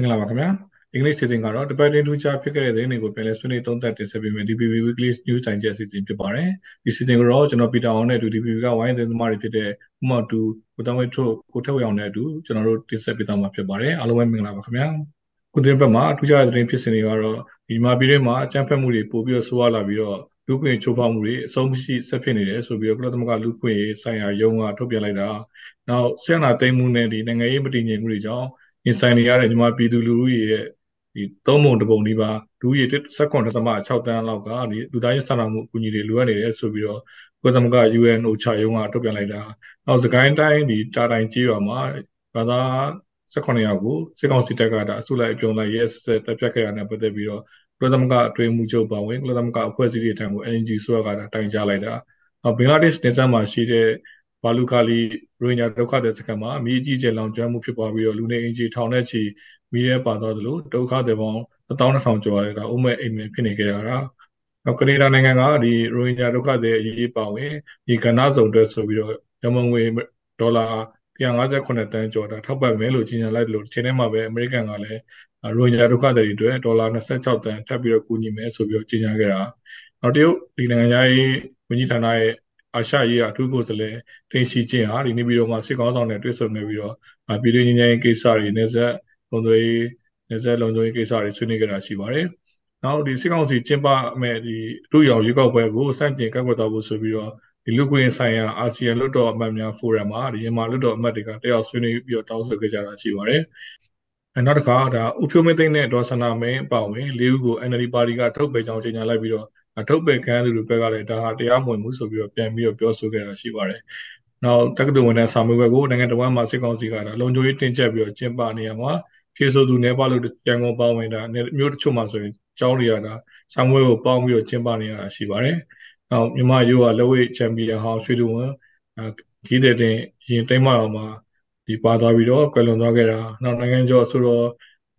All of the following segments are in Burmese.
င်္ဂလာပါခင်ဗျာအင်္ဂလိပ်စီစဉ်ကတော့ debating ထူးခြားဖြစ်ခဲ့တဲ့သတင်းတွေကိုပြန်လည်ဆွေးနွေးသုံးသပ်တင်ဆက်ပေးမယ် DPP Weekly News တိုင်းကျအစီအစဉ်ဖြစ်ပါတယ်ဒီစီစဉ်ကိုတော့ကျွန်တော်ပီတာအောင်နဲ့အတူ DPP ကဝိုင်းသတင်းသမားတွေဖြစ်တဲ့ဥမောက်တူကိုတောင်းဝဲထို့ကိုထက်ဝေအောင်နဲ့အတူကျွန်တော်တို့တင်ဆက်ပေးသွားမှာဖြစ်ပါတယ်အားလုံးပဲမင်္ဂလာပါခင်ဗျာခုသတင်းဘက်မှာထူးခြားတဲ့သတင်းဖြစ်စဉ်တွေကတော့ဒီမှာပြည်ထဲမှာအကြမ်းဖက်မှုတွေပို့ပြီးတော့ဆိုးရွားလာပြီးတော့လူခွင့်ချိုးဖောက်မှုတွေအဆုံးမရှိဆက်ဖြစ်နေတယ်ဆိုပြီးတော့ကုလသမဂ္ဂလူခွင့်ရေးဆိုင်ရာရုံးကထုတ်ပြန်လိုက်တာနောက်ဆက်နာသိမ်းမှုနဲ့ဒီနိုင်ငံရေးမတည်ငြိမ်မှုတွေကြောင့် ရင်ဆိုင်နေရတဲ့မြန်မာပြည်သူလူထုရဲ့ဒီသုံးပုံတစ်ပုံဒီပါလူကြီး16.6တန်းလောက်ကဒီလူသားချင်းစာနာမှုအကူအညီတွေလိုအပ်နေတယ်ဆိုပြီးတော့ကုသမက UN အိုချာရုံးကထုတ်ပြန်လိုက်တာနောက်စကိုင်းတိုင်းဒီတာတိုင်းကြီးရွာမှာဘာသာ18ယောက်ကိုစစ်ကောင်စီတပ်ကဒါအစုလိုက်အပြုံလိုက်ရဲဆက်ဆက်တပ်ဖြတ်ခဲ့ရတဲ့ပတ်သက်ပြီးတော့ကုသမကအတွင်းမှုချုပ်ပါဝင်ကုသမကအဖွဲ့အစည်းတွေထံကို NG ဆိုရကဒါတိုင်ကြားလိုက်တာနောက်ဘင်္ဂလားဒေ့ရှ်နေဆက်မှာရှိတဲ့ ဘာလူခါလီရိုဟင်ဂျာဒုက္ခသည်စခန်းမှာအမိအကြီးကျယ်လောင်ကျွမ်းမှုဖြစ်ပွားပြီးတော့လူနေအင်ဂျီထောင်နဲ့ချီမီးရဲပါသွားသလိုဒုက္ခသည်ပေါင်း1200ကျော်ရတယ်ဒါအုံးမဲ့အိမ်မဲ့ဖြစ်နေကြရတာနောက်ကနေဒါနိုင်ငံကဒီရိုဟင်ဂျာဒုက္ခသည်အရေးပါဝင်ဒီကဏ္ဍစုံအတွက်ဆိုပြီးတော့ရမန်ငွေဒေါ်လာ158တန်းကျော်တာထောက်ပံ့မယ်လို့ကြေညာလိုက်တယ်လို့ဒီချိန်ထဲမှာပဲအမေရိကန်ကလည်းရိုဟင်ဂျာဒုက္ခသည်တွေအတွက်ဒေါ်လာ26တန်းထပ်ပြီးတော့ကူညီမယ်ဆိုပြီးတော့ကြေညာခဲ့တာနောက်တရုတ်ဒီနိုင်ငံရေးဝန်ကြီးဌာနရဲ့ အာရှရေးအထူးကိုယ်စားလှယ်တင်ရှိချင်းဟာဒီနေ့ပြီးတော့မှစစ်ကောင်းဆောင်နဲ့တွေ့ဆုံနေပြီးတော့ပြည်တွင်းငြိမ်းချမ်းရေးကိစ္စတွေနေဆက်လုံခြုံရေးနေဆက်လုံခြုံရေးကိစ္စတွေဆွေးနွေးကြတာရှိပါတယ်။နောက်ဒီစစ်ကောင်စီကျင်းပမဲ့ဒီအထူးရောင်ရွေးကောက်ပွဲကိုစတင်ကန့်ကွက်သွားဖို့ဆိုပြီးတော့ဒီလူ့ခွင့်ဆိုင်ရာအာဆီယံလွှတ်တော်အမတ်များဖိုရမ်မှာဒီမြန်မာလွှတ်တော်အမတ်တွေကတက်ရောက်ဆွေးနွေးပြီးတော့တောင်းဆိုခဲ့ကြတာရှိပါတယ်။အဲနောက်တစ်ခါဒါဥဖြိုးမင်းသိန်းနဲ့ဒေါ်ဆန္ဒမင်းအပါဝင်လေးဦးကို NLD ပါတီကထုတ်ပယ်ကြောင်းကြေညာလိုက်ပြီးတော့ ထုတ်ပယ်ခံရသူတွေဘက်ကလည်းဒါဟာတရားမဝင်ဘူးဆိုပြီးတော့ပြန်ပြီးတော့ပြောဆိုခဲ့တာရှိပါတယ်။နောက်တက္ကသိုလ်ဝန်ထမ်းစာမေးပွဲကိုနိုင်ငံတော်မှာစစ်ကောင်စီကဒါလုံခြုံရေးတင်ကျပ်ပြီးတော့ကျင်းပနေရမှာဖြေဆိုသူနေပါလို့ရန်ကုန်ပေါင်းဝင်တာမျိုးတချို့မှာဆိုရင်ကျောင်းတွေရတာစာမေးပွဲကိုပေါင်းပြီးတော့ကျင်းပနေရတာရှိပါတယ်။နောက်မြန်မာရိုးကလက်ဝဲချန်ပီယံဟောင်းရွှေတူဝန်ဂီးတဲ့တင်ရင်တိတ်မအောင်မှာဒီပါသွားပြီးတော့ကွယ်လွန်သွားခဲ့တာနောက်နိုင်ငံကျော်ဆိုတော့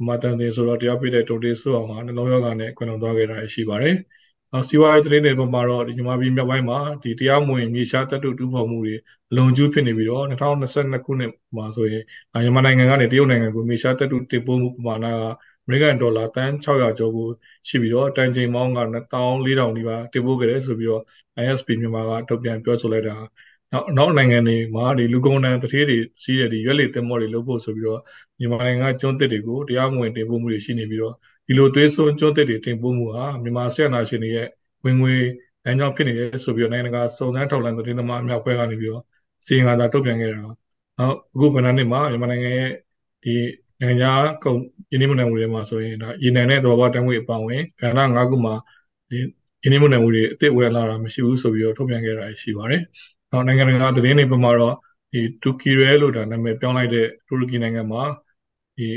မတန်တင်ဆိုတော့တရားပြတဲ့တိုတေးဆိုအောင်မှာနှလုံးရောဂါနဲ့ကွယ်လွန်သွားခဲ့တာရှိပါတယ်။ နောက်စီးပွားရေးသတင်းတွေပေါ်မှာတော့ဒီမြန်မာပြည်မြောက်ပိုင်းမှာဒီတရားမဝင်မြေရှားတပ်တုတူဖော်မှုတွေအလွန်ကျူးဖြစ်နေပြီးတော့2022ခုနှစ်မှာဆိုရင်မြန်မာနိုင်ငံကနေတရုတ်နိုင်ငံကိုမြေရှားတပ်တုတင်ပို့မှုပမာဏကအမေရိကန်ဒေါ်လာတန်600ကျော်ကိုရှိပြီးတော့တန်ချိန်ပေါင်းက1400နီးပါးတင်ပို့ခဲ့တယ်ဆိုပြီးတော့ ISP မြန်မာကထုတ်ပြန်ပြောဆိုလိုက်တာနောက်နောက်နိုင်ငံတွေမှာဒီလူကုန်တန်းတထေးတွေစီးတဲ့ဒီရွက်လေတင်မောတွေလုပ်ဖို့ဆိုပြီးတော့မြန်မာနိုင်ငံကကျွန်းသစ်တွေကိုတရားမဝင်တင်ပို့မှုတွေရှိနေပြီးတော့ ဒီလိုသွေးစွန်းကျွန်းသစ်တွေတင်ပို့မှုဟာမြန်မာဆက်နာရှင်တွေရဲ့ဝင်ငွေလမ်းကြောင်းဖြစ်နေတယ်ဆိုပြီးတော့နိုင်ငံတကာစုံစမ်းထောက်လှမ်းသတင်းသမားအများပွဲကနေပြီးတော့စီရင်လာထုတ်ပြန်ခဲ့တာနောက်အခုဗဏ္ဍာနှစ်မှာမြန်မာနိုင်ငံရဲ့ဒီနိုင်ငံခြားကုန်ယင်းနှိမ့်မနိုင်မှုတွေမှာဆိုရင်ဒါရေနံနဲ့သဘာဝတန်ငွေအပောင်းဝင်ကဏ္ဍ၅ခုမှာဒီယင်းနှိမ့်မနိုင်မှုတွေအစ်စ်ဝယ်လာတာမရှိဘူးဆိုပြီးတော့ထုတ်ပြန်ခဲ့တာရှိပါတယ်။နောက်နိုင်ငံတကာသတင်းတွေပေါ်မှာတော့ဒီတူကီရဲလို့ဒါနာမည်ပြောင်းလိုက်တဲ့တူရကီနိုင်ငံမှာဒီ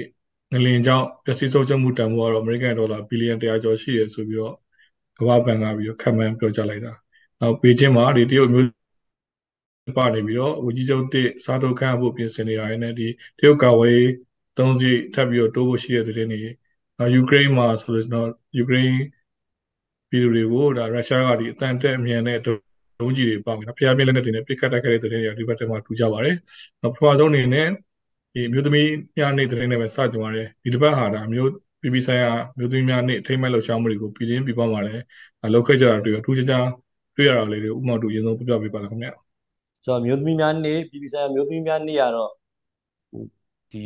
ငလင်ကြောင့်ပျက်စီးဆုံးရှုံးမှုတန်ဖိုးကတော့အမေရိကန်ဒေါ်လာဘီလီယံ100ကျော်ရှိရဆိုပြီးတော့ကမ္ဘာဘဏ်ကပြီးတော့ခန့်မှန်းပြောကြားလိုက်တာနောက်ဘေကျင်းမှာဒီတရုတ်မျိုးပါနေပြီးတော့ဝကြီးချုပ်တစ်စားထုတ်ခန့်ဖို့ပြင်ဆင်နေတာနဲ့ဒီတရုတ်ကဝေးသုံးစီထပ်ပြီးတော့တိုးဖို့ရှိတဲ့တဲ့နေနောက်ယူကရိန်းမှာဆိုလို့ရှိရင်ယူကရိန်းပြည်သူတွေကိုဒါရုရှားကဒီအတန်တက်အမြန်နဲ့ဒုံးကြီးတွေပေါင်းနေတာဖျားပြင်းလက်နက်တွေနဲ့ပစ်ခတ်တိုက်ခိုက်တဲ့တဲ့နေဒီဘက်ထဲမှာထူကြပါတယ်နောက်ပထမဆုံးအနေနဲ့ ဒီမျိုးသမီးညနေတဲ့နေပဲစကြပါတယ်ဒီတစ်ပတ်ဟာဒါမျိုးပြည်ပဆိုင်ရာမျိုးသမီးများနေ့အထိမ်းအမှတ်လှုပ်ရှားမှုတွေကိုပြည်ရင်းပြည်ပမှာလည်းလုပ်ခဲ့ကြတာတွေ့ရထူးခြားခြားတွေ့ရတာလေးတွေဥမာတူအရင်ဆုံးပြပြပေးပါလားခင်ဗျဆိုတော့မျိုးသမီးများနေ့ပြည်ပဆိုင်ရာမျိုးသမီးများနေ့ကတော့ဒီ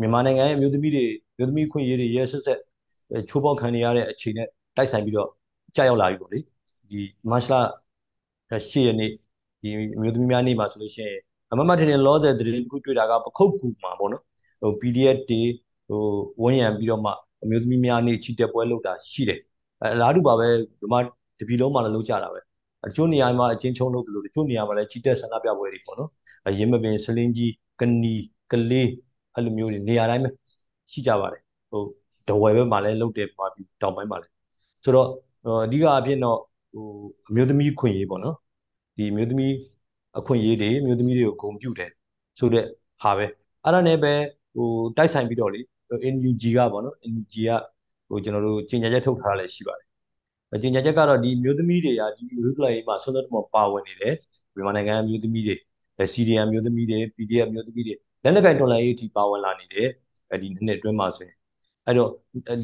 မြန်မာနိုင်ငံရဲ့မျိုးသမီးတွေမျိုးသမီးခွင့်ရေးတွေရဲဆက်ဆက်ချိုးပေါက်ခံနေရတဲ့အခြေနဲ့တိုက်ဆိုင်ပြီးတော့ကြာရောက်လာပြီပေါ့လေဒီမတ်လ၈ရက်နေ့ဒီမျိုးသမီးများနေ့မှာဆိုလို့ရှိရင် အမမထင်တယ်လောတဲ့သတင်းတစ်ခုတွေ့တာကပခုတ်ကူမှာပေါ့နော်ဟို PDF တွေဟိုဝန်းရံပြီးတော့မှအမျိုးသမီးများနေ့ချီတက်ပွဲလုပ်တာရှိတယ်အဲအလားတူပါပဲဒီမှာတပြည်လုံးမှာလည်းလုပ်ကြတာပဲတချို့နေရာမှာအချင်းချုံလုပ်တယ်လို့တချို့နေရာမှာလည်းချီတက်ဆန္ဒပြပွဲတွေပေါ့နော်ရင်းမပင်စလင်းကြီးကနီကလေးအဲ့လိုမျိုးတွေနေရာတိုင်းပဲရှိကြပါတယ်ဟိုဒဝယ်ဘက်မှာလည်းလုပ်တယ်ပါပြီးတောင်ပိုင်းမှာလည်းဆိုတော့အဓိကအဖြစ်တော့ဟိုအမျိုးသမီးခွင့်ရေးပေါ့နော်ဒီအမျိုးသမီး အခွင့်အရေးတွေအမျိုးသမီးတွေကိုဂုဏ်ပြုတယ်ဆိုတဲ့ဟာပဲအဲ့ဒါနဲ့ပဲဟိုတိုက်ဆိုင်ပြီးတော့လေ NUG ကပေါ့နော် NUG ကဟိုကျွန်တော်တို့ကြေညာချက်ထုတ်ထားတာလည်းရှိပါတယ်ကြေညာချက်ကတော့ဒီမျိုးသမီးတွေကဒီ regular ရေးမှာဆွမ်းသက်တော်ပါဝင်နေတယ်မြန်မာနိုင်ငံမျိုးသမီးတွေ CDM မျိုးသမီးတွေ PDF မျိုးသမီးတွေလက်နက်ကင်တော်လှန်ရေးအထိပါဝင်လာနေတယ်ဒီနှစ်အတွင်းမှာဆိုရင်အဲ့တော့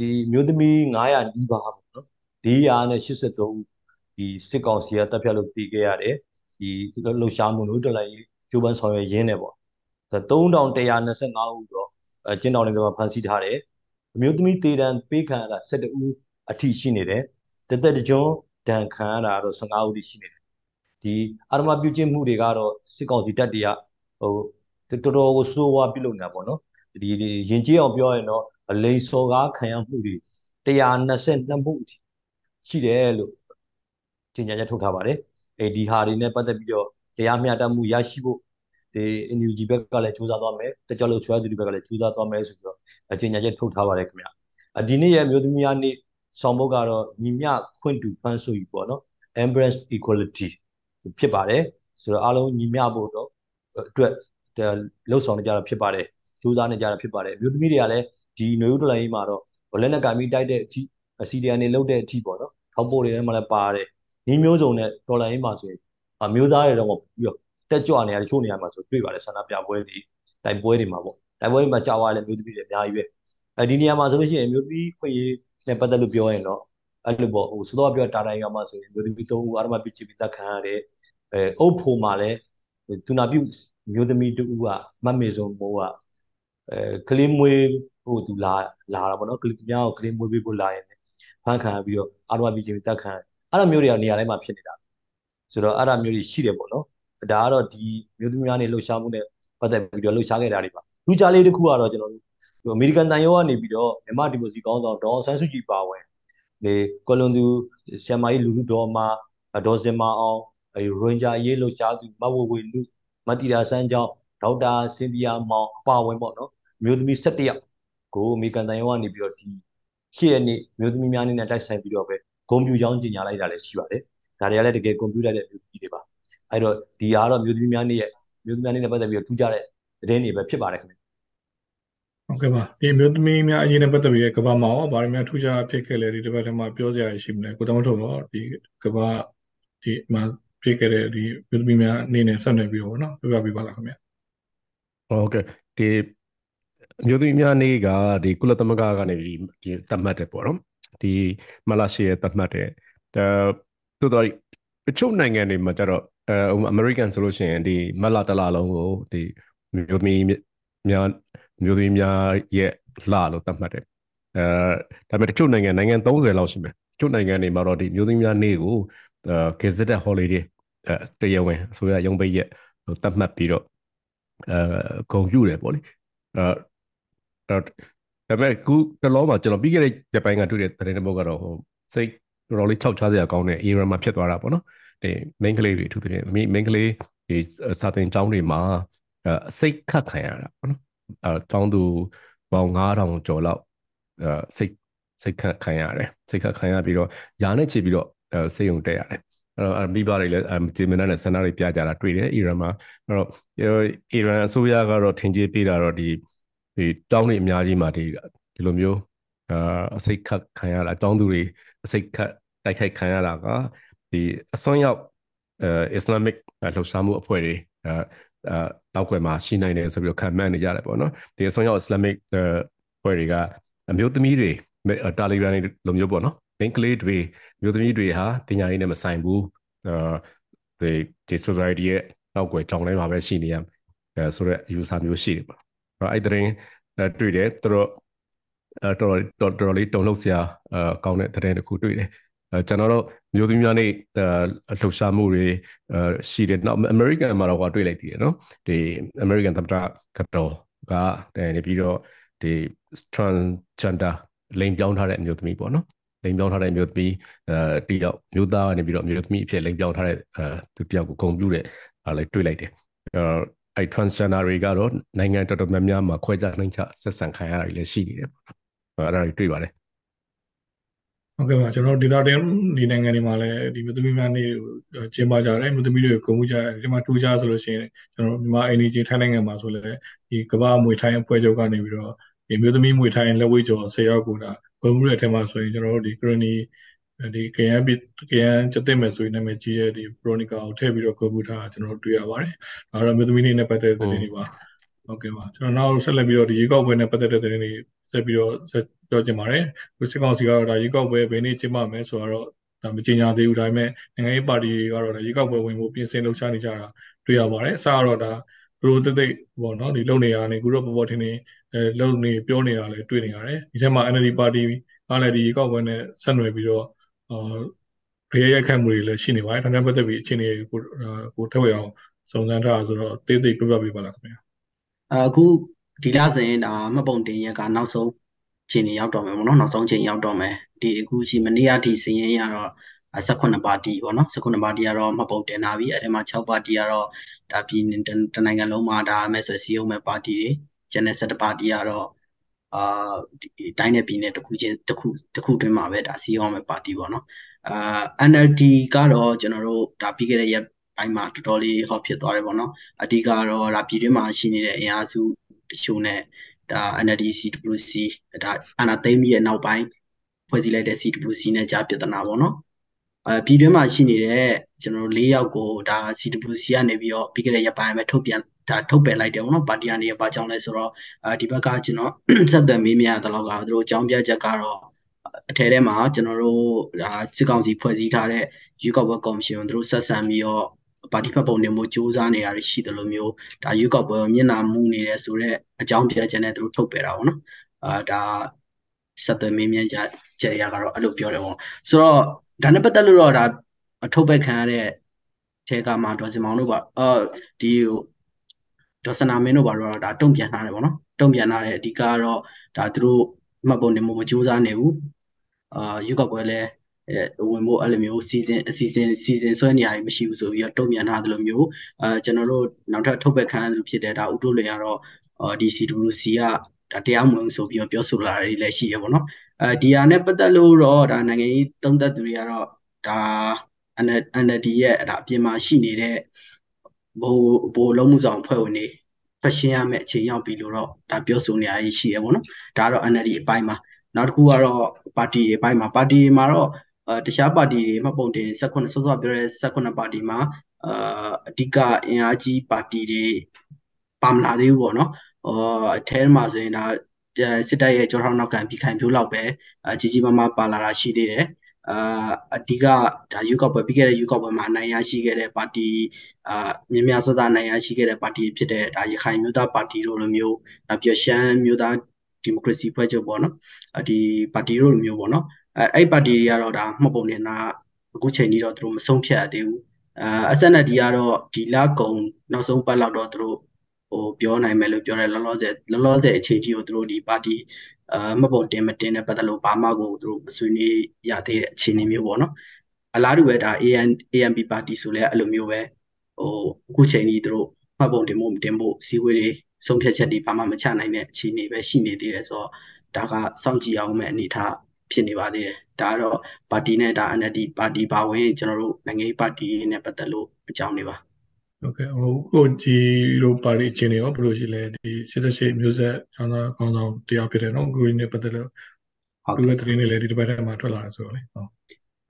ဒီမျိုးသမီး900နီးပါးပေါ့နော်483ဦးဒီစစ်ကောင်စီကတပ်ဖြတ်လို့တည်ခဲ့ရတယ် ဒီလှုပ်ရှားမှုလို့တော်လိုက်ကျိုးပန်းဆောင်ရွက်ရင်းနေပေါ့3125ဦးတော့အကျဉ်းတော်တွေမှာဖမ်းဆီးထားတယ်အမျိုးသမီးတေတံပေးခံရတာ12ဦးအထိရှိနေတယ်တသက်တကြွဒဏ်ခံရတာတော့15ဦးထိရှိနေတယ်ဒီအာရမပြုကျင့်မှုတွေကတော့စစ်ကောင်စီတပ်တွေကဟိုတော်တော်ကိုစိုးဝါးပြုလုပ်နေတာပေါ့နော်ဒီရင်ကျေးအောင်ပြောရရင်တော့အလိန်စော်ကားခံရမှုတွေ122မှုရှိတယ်လို့ကြေညာချက်ထုတ်ထားပါတယ် အဲဒီဟာတွေနဲ့ပတ်သက်ပြီးတော့တရားမျှတမှုရရှိဖို့ဒီ NUG ဘက်ကလည်းစူးစမ်းသွားမယ်တကြလို့ချွဲသူတွေဘက်ကလည်းစူးစမ်းသွားမယ်ဆိုပြီးတော့ကြေညာချက်ထုတ်ထားပါတယ်ခင်ဗျဒီနေ့ရဲ့မျိုးသမီးများနေ့ဆောင်ဘုတ်ကတော့ညီမျှခွင့်တူဖန်ဆိုပြီးပေါ့နော် embrace equality ဖြစ်ပါတယ်ဆိုတော့အားလုံးညီမျှဖို့တော့အတွက်လှုပ်ဆောင်နေကြတာဖြစ်ပါတယ်စူးစမ်းနေကြတာဖြစ်ပါတယ်မျိုးသမီးတွေကလည်းဒီຫນွေဦးတော်လိုင်းမှာတော့လက်နက်ကမိတိုက်တဲ့အထိ CDN တွေလုတ်တဲ့အထိပေါ့နော်ထောက်ပို့တွေထဲမှာလည်းပါတယ် ဒီမျိုးစုံနဲ့တော်လိုင်းမှာဆိုရင်အမျိုးသားတွေတော့ပြီးတော့တက်ကြွနေရတချို့နေရာမှာဆိုတွေ့ပါတယ်ဆန္ဒပြပွဲတွေတိုက်ပွဲတွေမှာပေါ့တိုက်ပွဲတွေမှာကြာသွားတယ်မျိုးသမီးတွေအများကြီးပဲအဲဒီနေရာမှာဆိုလို့ရှိရင်မျိုးသမီးခွင့်ရေးနဲ့ပတ်သက်လို့ပြောရင်တော့အဲ့လိုပေါ့ဟိုစတော့ပြောတာတိုင်းကမှဆိုရင်မျိုးသမီးသုံးဦးအာရမပြစ်ချပြီးတက်ခံရတဲ့အဲအုပ်ဖို့မှာလည်းသူနာပြုမျိုးသမီးတူကမတ်မေစုံမိုးကအဲကလေးမွေးဟိုသူလာလာတာပေါ့နော်ကလေးများကိုကလေးမွေးပေးဖို့လာရင်ဖန်ခံပြီးတော့အာရမပြစ်ချပြီးတက်ခံ အဲ့လိုမျိုးတွေကနေရာတိုင်းမှာဖြစ်နေတာဆိုတော့အဲ့ဒါမျိုးတွေရှိတယ်ပေါ့နော်ဒါကတော့ဒီမျိုးသမီးများနေလှုပ်ရှားမှုနဲ့ပတ်သက်ပြီးတော့လှုပ်ရှားခဲ့တာတွေပါလူကြားလေးတစ်ခုကတော့ကျွန်တော်တို့အမေရိကန်တန်ရောကနေပြီးတော့မြန်မာဒီမိုစီကောင်းဆောင်ဒေါ်ဆန်းစုကြည်ပါဝင်လေကွလွန်သူရှမ်မာကြီးလူလူတော်မှာဒေါ်စင်မာအောင်အဲရိုဟင်ဂျာရေးလှုပ်ရှားသူမဝဝေနုမတိရာစန်းကျောင်းဒေါက်တာစင်တီယာမောင်အပါဝင်ပေါ့နော်မျိုးသမီး17ယောက်ကိုအမေရိကန်တန်ရောကနေပြီးတော့ဒီရှေ့ရနေ့မျိုးသမီးများအနေနဲ့တိုက်ဆိုင်ပြီးတော့ပဲ ဂုံပြူချောင်းကြီးညာလိုက်တာလည်းရှိပါတယ်ဒါတွေကလည်းတကယ်ကွန်ပျူတာတဲ့မျိုးသမီးတွေပါအဲ့တော့ဒီအားတော့မျိုးသမီးများနေ့ရဲ့မျိုးသမီးများနေ့နဲ့ပတ်သက်ပြီးတော့ထူးခြားတဲ့သတင်းတွေပဲဖြစ်ပါတယ်ခင်ဗျဟုတ်ကဲ့ပါဒီမျိုးသမီးများအရေးနဲ့ပတ်သက်ပြီးကဘာမှာရောဗားများထူးခြားဖြစ်ခဲ့လဲဒီတစ်ပတ်ထဲမှာပြောစရာရှိမလဲကိုတောင်းထုတ်တော့ဒီကဘာဒီမှာဖြစ်ခဲ့တဲ့ဒီမျိုးသမီးများအနေနဲ့ဆက်နွယ်ပြီးတော့နော်ပြောပြပေးပါလားခင်ဗျဟုတ်ကဲ့ဒီမျိုးသမီးများနေ့ကဒီကုလသမဂ္ဂကနေဒီသတ်မှတ်တယ်ပေါ့နော် ဒီမလာရှီရဲ့သတ်မှတ်တယ်ဒါသို့တော့တချို့နိုင်ငံတွေမှာကျတော့အဲအမေရိကန်ဆိုလို့ရှိရင်ဒီမလာတလာလုံးကိုဒီမျိုးသမီးများမျိုးသမီးများရဲ့လာလို့သတ်မှတ်တယ်အဲဒါပေမဲ့တချို့နိုင်ငံနိုင်ငံ30လောက်ရှိမယ်တချို့နိုင်ငံတွေမှာတော့ဒီမျိုးသမီးများနေ့ကိုအဲ gazetted holiday အဲတရားဝင်အစိုးရရုံးပိတ်ရက်သတ်မှတ်ပြီးတော့အဲဂုံပြူတယ်ပေါ့လေအဲ ဒါပေမဲ့ခုတလောမှာကျွန်တော်ပြီးခဲ့တဲ့ဂျပန်ကတွေ့တဲ့သတင်းတစ်ပုဒ်ကတော့ဟိုစိတ်တော်တော်လေးခြောက်ခြားစရာကောင်းတဲ့ era မှာဖြစ်သွားတာပေါ့နော်ဒီ main ကလေးတွေအထူးသဖြင့် main ကလေးဒီစာသင်ကျောင်းတွေမှာအစိတ်ခတ်ခံရတာပေါ့နော်အဲကျောင်းသူပေါင်း9000ကျော်လောက်အဲစိတ်စိတ်ခတ်ခံရတယ်စိတ်ခတ်ခံရပြီးတော့ယာနဲ့ချီပြီးတော့စိတ်ုံတက်ရတယ်အဲ့တော့မိဘတွေလည်းဂျီမနာနဲ့ဆန္ဒတွေပြကြတာတွေ့တယ်အီရန်မှာအဲ့တော့အီရန်အစိုးရကတော့ထင်ကြီးပေးတာတော့ဒီ ဒီတောင်းတွေအများကြီးမှာဒီဒီလိုမျိုးအာအစိတ်ခတ်ခံရတာတောင်းသူတွေအစိတ်ခတ်တိုက်ခိုက်ခံရတာကဒီအစွန်းရောက်အဲအစ္စလာမစ်လှုပ်ရှားမှုအဖွဲ့တွေအဲအဲတောက်ွယ်မှာရှိနိုင်တယ်ဆိုပြီးတော့ခံမှန်းနေကြတယ်ပေါ့နော်ဒီအစွန်းရောက်အစ္စလာမစ်အဖွဲ့တွေကအမျိုးသမီးတွေတာလီဘန်တွေလိုမျိုးပေါ့နော်မိန်းကလေးတွေမျိုးသမီးတွေဟာတင်ညာရေးနဲ့မဆိုင်ဘူးအဲဒီဒီ society ရဲ့နောက်ွယ်ကြောင်းတိုင်းမှာပဲရှိနေရအဲဆိုတော့ user မျိုးရှိတယ်ပေါ့ အဲ့တဲ့တွေ့တယ်သူတို့တော်တော်တော်တော်လေးတုံ့လှုပ်စရာအကောင်းတဲ့တဲ့တစ်ခုတွေ့တယ်ကျွန်တော်တို့မျိုးသမီးများနေလှုပ်ရှားမှုတွေရှိတယ်နောက် American မှာတော့ဟောတွေ့လိုက်တည်တယ်နော်ဒီ American သမ္မတကတော်ကတဲ့နေပြီးတော့ဒီ transgender လိမ်ပြောင်းထားတဲ့အမျိုးသမီးပေါ့နော်လိမ်ပြောင်းထားတဲ့အမျိုးသမီးအဲတယောက်မျိုးသားကနေပြီးတော့အမျိုးသမီးအဖြစ်လိမ်ပြောင်းထားတဲ့အဲသူတယောက်ကိုဂုဏ်ပြုတဲ့အားလည်းတွေ့လိုက်တယ်အဲ transgender တွေကတော့နိုင်ငံတော်တော်များများမှာခွဲခြားနှိမ်ချဆက်ဆံခံရတာတွေလည်းရှိနေတယ်ပေါ့နော်အဲ့ဒါတွေတွေ့ပါတယ်ဟုတ်ကဲ့ပါကျွန်တော်ဒေတာတင်ဒီနိုင်ငံတွေမှာလည်းဒီမြို့သမီးများနေကျင်းပကြတယ်မြို့သမီးတွေကိုဂုဏ်ပြုကြတယ်ဒီမှာထူးခြားဆိုလို့ရှိရင်ကျွန်တော်မြန်မာအိန္ဒိယထိုင်းနိုင်ငံမှာဆိုလည်းဒီကမ္ဘာမွေထိုင်းအဖွဲ့ချုပ်ကနေပြီးတော့ဒီမြို့သမီးမွေထိုင်းလက်ဝဲကျော်10ရောက်ကိုဒါဂုဏ်ပြုတဲ့အထက်မှာဆိုရင်ကျွန်တော်တို့ဒီကရဏီ ဒီကရန်ပြည်ကရန်ကျတဲ့မယ်ဆိုရင်နာမည်ကြီးတဲ့ဒီ Veronica ကိုထည့်ပြီးတော့ဂုဏ်ပြုထားတာကျွန်တော်တို့တွေ့ရပါတယ်။ဒါတော့မြို့သမီးနေနဲ့ပတ်သက်တဲ့သတင်းတွေပါဟုတ်ကဲ့ပါကျွန်တော်နောက်ဆက်လက်ပြီးတော့ဒီရေကောက်ပွဲနဲ့ပတ်သက်တဲ့သတင်းတွေဆက်ပြီးတော့ဆက်ပြောချင်ပါတယ်ဒီစစ်ကောင်စီကတော့ဒါရေကောက်ပွဲဘယ်နေ့ကျင်းပမယ်ဆိုတော့ဒါမကြေညာသေးဘူးဒါပေမဲ့နိုင်ငံရေးပါတီတွေကတော့ဒါရေကောက်ပွဲဝင်ဖို့ပြင်ဆင်လှုပ်ရှားနေကြတာတွေ့ရပါတယ်အစကတော့ဒါဘရိုတိတ်တိတ်ပေါ့နော်ဒီလုံနေရနေခုတော့ပေါ်ပေါ်ထင်ထင်အဲလုံနေပြောနေတာလည်းတွေ့နေရတယ်ဒီထက်မှာ NLD ပါတီကလည်းဒီရေကောက်ပွဲနဲ့ဆက်နွယ်ပြီးတော့ အာခရရိုက်ခတ်မှုတွေလည်းရှိနေပါတယ်ဒါနဲ့ပတ်သက်ပြီးအခြေအနေကိုကိုထည့်ဝေအောင်စုံစမ်းထားဆိုတော့သေးသေးပြပြပေးပါလားခင်ဗျာအခုဒီလဆိုရင်ဒါမှတ်ပုံတင်ရက်ကနောက်ဆုံးချိန်နေရောက်တော့မယ်ပေါ့နော်နောက်ဆုံးချိန်ရောက်တော့မယ်ဒီအခုရှိမနေ့အထိစရင်ရတော့18ပါတီပေါ့နော်18ပါတီကတော့မှတ်ပုံတင်လာပြီအဲ့ဒီမှာ6ပါတီကတော့ဒါပြည်တနိုင်ငံလုံးမှာဒါမဲဆွယ်စည်းရုံးမဲ့ပါတီတွေကျန်တဲ့17ပါတီကတော့ အာဒီတိုင်းနဲ့ပြည်နယ်တစ်ခုချင်းတစ်ခုတစ်ခုတွင်းမှာပဲဒါစည်းရုံးမဲ့ပါတီပေါ့နော်အာ NLD ကတော့ကျွန်တော်တို့ဒါပြီးခဲ့တဲ့ရက်ပိုင်းမှာတော်တော်လေးဟောဖြစ်သွားတယ်ပေါ့နော်အဓိကတော့ဒါပြည်တွင်းမှာရှိနေတဲ့အင်အားစုတချို့နဲ့ဒါ NLD CWC ဒါအနာသိမ်းပြီးရဲ့နောက်ပိုင်းဖွဲ့စည်းလိုက်တဲ့ CWC နဲ့ကြားပြဿနာပေါ့နော်အဲပြည်တွင်းမှာရှိနေတဲ့ကျွန်တော်တို့၄ယောက်ကိုဒါ CWC ကနေပြီးတော့ပြီးခဲ့တဲ့ရက်ပိုင်းပဲထုတ်ပြန် ဒါထုတ်ပယ်လိုက်တယ်ပေါ့နော်ပါတီကနေဘာကြောင့်လဲဆိုတော့အဲဒီဘက်ကကျွန်တော်ဆက်သွယ်မေးမြန်းတဲ့လောက်ကသူတို့အကြောင်းပြချက်ကတော့အထဲထဲမှာကျွန်တော်တို့ဒါစစ်ကောင်စီဖွဲ့စည်းထားတဲ့ရွေးကောက်ပွဲကော်မရှင်ကိုသူတို့ဆက်ဆံပြီးတော့ပါတီဖက်ပုံတင်မှုစူးစမ်းနေတာရှိတယ်လို့မျိုးဒါရွေးကောက်ပွဲမျက်နှာမူနေတယ်ဆိုတော့အကြောင်းပြချက်နဲ့သူတို့ထုတ်ပယ်တာပေါ့နော်အာဒါဆက်သွယ်မေးမြန်းချက်ချက်ရကတော့အဲ့လိုပြောတယ်ပေါ့ဆိုတော့ဒါနဲ့ပတ်သက်လို့တော့ဒါအထုတ်ပယ်ခံရတဲ့ထဲကမှဒေါ်စင်မောင်တို့ပါအာဒီဟို ဒေါ်စနာမင်းတို့ပါတော့ဒါတုံ့ပြန်ထားတယ်ပေါ့နော်တုံ့ပြန်ထားတယ်အဓိကကတော့ဒါသူတို့မှတ်ပုံတင်မှုမကြိုးစားနေဘူးအာရွေးကောက်ပွဲလဲအဲဝင်ဖို့အဲ့လိုမျိုးစီစဉ်အစီအစဉ်စီစဉ်ဆွဲနေရည်မရှိဘူးဆိုပြီးတော့တုံ့ပြန်ထားတယ်လို့မျိုးအဲကျွန်တော်တို့နောက်ထပ်ထုတ်ပယ်ခံရလို့ဖြစ်တဲ့ဒါဥတုလင်ကတော့အော်ဒီ CWC ကဒါတရားမဝင်ဆိုပြီးတော့ပြောဆိုလာတာတွေလည်းရှိရပါတော့အဲဒီဟာနဲ့ပတ်သက်လို့တော့ဒါနိုင်ငံရေးသုံးသပ်သူတွေကတော့ဒါ NLD ရဲ့ဒါအပြင်မှာရှိနေတဲ့ ဘိုးဘိုးလုံးမှုဆောင်ဖွဲ့ဝင်တွေဖက်ရှင်ရမယ့်အခြေရောက်ပြီလို့တော့ဒါပြောဆိုနေရရှိရပါတော့ဒါကတော့ NLD အပိုင်းမှာနောက်တစ်ခုကတော့ပါတီအပိုင်းမှာပါတီမှာတော့အဲတခြားပါတီတွေမှပုံတင်18စောစောပြောတဲ့18ပါတီမှာအာအဓိကအင်အားကြီးပါတီတွေပါမလာသေးဘူးပေါ့နော်ဟောအထဲမှာဆိုရင်ဒါစစ်တပ်ရဲ့ကြောထောက်နောက်ခံပြီးခိုင်ဖြိုးလောက်ပဲအကြီးကြီးမားမားပါလာတာရှိသေးတယ် အာအဓိကဒါယူကောက်ပွဲပြီးခဲ့တဲ့ယူကောက်ပွဲမှာအနိုင်ရရှိခဲ့တဲ့ပါတီအာမြင်းများစသနိုင်ရရှိခဲ့တဲ့ပါတီဖြစ်တဲ့ဒါရခိုင်မျိုးသားပါတီတို့လိုမျိုးနောက်ပြီးရှမ်းမျိုးသားဒီမိုကရေစီဖွဲ့ချုပ်ပေါ့နော်ဒီပါတီတို့လိုမျိုးပေါ့နော်အဲအဲ့ပါတီတွေကတော့ဒါမှတ်ပုံနေတာအခုချိန်ကြီးတော့သူတို့မဆုံးဖြတ်ရသေးဘူးအာ SND ကတော့ဒီလကုံနောက်ဆုံးပတ်လောက်တော့သူတို့ဟိုပြောနိုင်မယ်လို့ပြောတယ်လောလောဆယ်လောလောဆယ်အချိန်ကြီးကိုသူတို့ဒီပါတီ အာမှတ်ပုံတင်မတင်တဲ့ပတ်သက်လို့ဘာမှကိုသူတို့မဆွေးနွေးရသေးတဲ့အခြေအနေမျိုးပေါ့နော်အလားတူပဲဒါ AN ANP ပါတီဆိုလဲအဲ့လိုမျိုးပဲဟိုအခုချိန်ကြီးသူတို့မှတ်ပုံတင်ဖို့မတင်ဖို့စီဝေးတွေဆုံးဖြတ်ချက်တွေဘာမှမချနိုင်တဲ့အခြေအနေပဲရှိနေသေးတယ်ဆိုတော့ဒါကစောင့်ကြည့်အောင်မဲ့အနေထားဖြစ်နေပါသေးတယ်ဒါကတော့ပါတီနဲ့ဒါ NLD ပါတီပါဝင်ကျွန်တော်တို့နိုင်ငံရေးပါတီနဲ့ပတ်သက်လို့အကြောင်းတွေပါ ဟုတ်ကဲ့ဟိုကိုကြီးတို့ပါတီအခြေအနေရောဘယ်လိုရှိလဲဒီ88မျိုးဆက်ချမ်းသာကောင်းဆောင်တရားဖြစ်တယ်နော်ကိုကြီးနဲ့ပတ်သက်လို့ဟုတ်ကဲ့သတင်းတွေလည်းဒီတစ်ပတ်ထဲမှာထွက်လာတယ်ဆိုတော့လေဟုတ်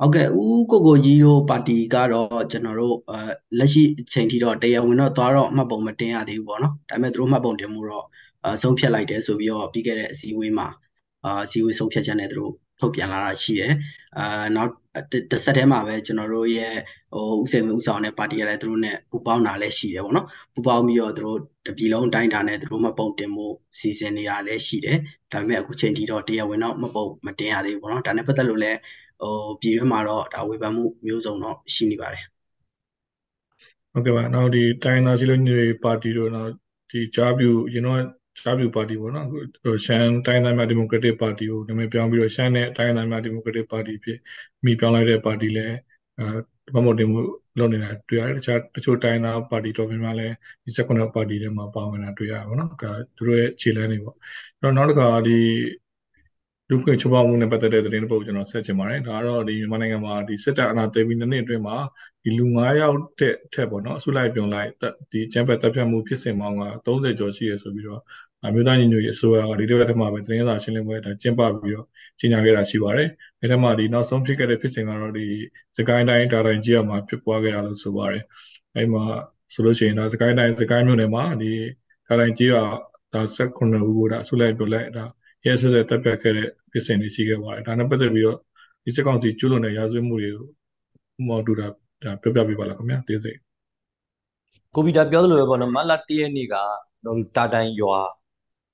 ဟုတ်ကဲ့ဦးကိုကိုကြီးတို့ပါတီကတော့ကျွန်တော်တို့အဲလက်ရှိအချိန်ထိတော့တရားဝင်တော့သွားတော့မှတ်ပုံမတင်ရသေးဘူးပေါ့နော်ဒါပေမဲ့သူတို့မှတ်ပုံတင်မှုတော့အဆုံးဖြတ်လိုက်တယ်ဆိုပြီးတော့ပြီးခဲ့တဲ့အစည်းအဝေးမှာအာအစည်းအဝေးဆုံးဖြတ်ချက်နဲ့သူတို့ ထုတ်ပြန်လာတာရှိတယ်အာနောက်တစ်ဆက်တည်းမှာပဲကျွန်တော်တို့ရဲ့ဟိုဥစဉ်ဥဆောင်တဲ့ပါတီကလည်းသူတို့နဲ့ပူးပေါင်းတာလည်းရှိတယ်ပေါ့နော်ပူးပေါင်းပြီးတော့သူတို့တပြည်လုံးတိုင်းတာနဲ့သူတို့မှပုံတင်မှုစီစဉ်နေတာလည်းရှိတယ်ဒါပေမဲ့အခုချိန်ထိတော့တရားဝင်တော့မပုံမတင်ရသေးဘူးပေါ့နော်ဒါနဲ့ပတ်သက်လို့လည်းဟိုပြည်တွင်းမှာတော့ဒါဝေဖန်မှုမျိုးစုံတော့ရှိနေပါတယ်ဟုတ်ကဲ့ပါနောက်ဒီတိုင်းသားစီလုံးတွေပါတီတို့နောက်ဒီဂျာပြူကျွန်တော် ရှားပြူပါတီပေါ့နော်ဟိုရှမ်းတိုင်းသားများဒီမိုကရက်တစ်ပါတီကိုနာမည်ပြောင်းပြီးတော့ရှမ်းနဲ့တိုင်းသားများဒီမိုကရက်တစ်ပါတီဖြစ်မိပြောင်းလိုက်တဲ့ပါတီလည်းအဲဘာမို့တင်မှုလုပ်နေတာတွေ့ရတယ်တခြားတချို့တိုင်းသားပါတီတော်များများလည်းဒီ16ပါတီထဲမှာပါဝင်တာတွေ့ရပါတော့နော်ဒါသူတို့ရဲ့ခြေလှမ်းတွေပေါ့အဲ့တော့နောက်တစ်ခါဒီ လူခွင့်ချိုးဖောက်မှုနဲ့ပတ်သက်တဲ့သတင်းတစ်ပုဒ်ကျွန်တော်ဆက်ချင်ပါတယ်ဒါကတော့ဒီမြန်မာနိုင်ငံမှာဒီစစ်တပ်အာဏာသိမ်းပြီးနှစ်နှစ်အတွင်းမှာဒီလူ9ယောက်တဲ့ထက်ပေါ့နော်အစုလိုက်ပြုံလိုက်ဒီကျန်းဖက်တပ်ဖြတ်မှုဖြစ်စဉ်ပေါင်းက30ကျော်ရှိရဆိုပြီးတော့အမျိုးသားညီညွတ်ရေးအစိုးရကဒီတစ်ပတ်ထဲမှာပဲသတင်းစာရှင်းလင်းပွဲဒါကျင်းပပြီးတော့ကြီးညာခဲ့တာရှိပါတယ်။ဒီထဲမှာဒီနောက်ဆုံးဖြစ်ခဲ့တဲ့ဖြစ်စဉ်ကတော့ဒီစကိုင်းတိုင်းတာတိုင်းကြီးမှာဖြစ်ပွားခဲ့တာလို့ဆိုပါတယ်။အဲဒီမှာဆိုလို့ရှိရင်ဒါစကိုင်းတိုင်းစကိုင်းမြို့နယ်မှာဒီဒါတိုင်းကြီးကဒါ16ခုကိုဒါအစုလိုက်ပြလိုက်ဒါ ရဲဆက်ဆက်တက်ပြတ်ခဲ့တဲ့ဖြစ်စဉ်တွေရှိခဲ့ပါတယ်ဒါနဲ့ပတ်သက်ပြီးတော့ဒီစစ်ကောင်စီကျူးလွန်တဲ့ရာဇဝတ်မှုတွေကိုဥမောတူတာဒါပြောပြပေးပါလားခင်ဗျာသိစေကိုဗီတာပြောသလိုပဲပေါ့နော်မတ်လ1ရက်နေ့ကတော့တာတိုင်ရွာ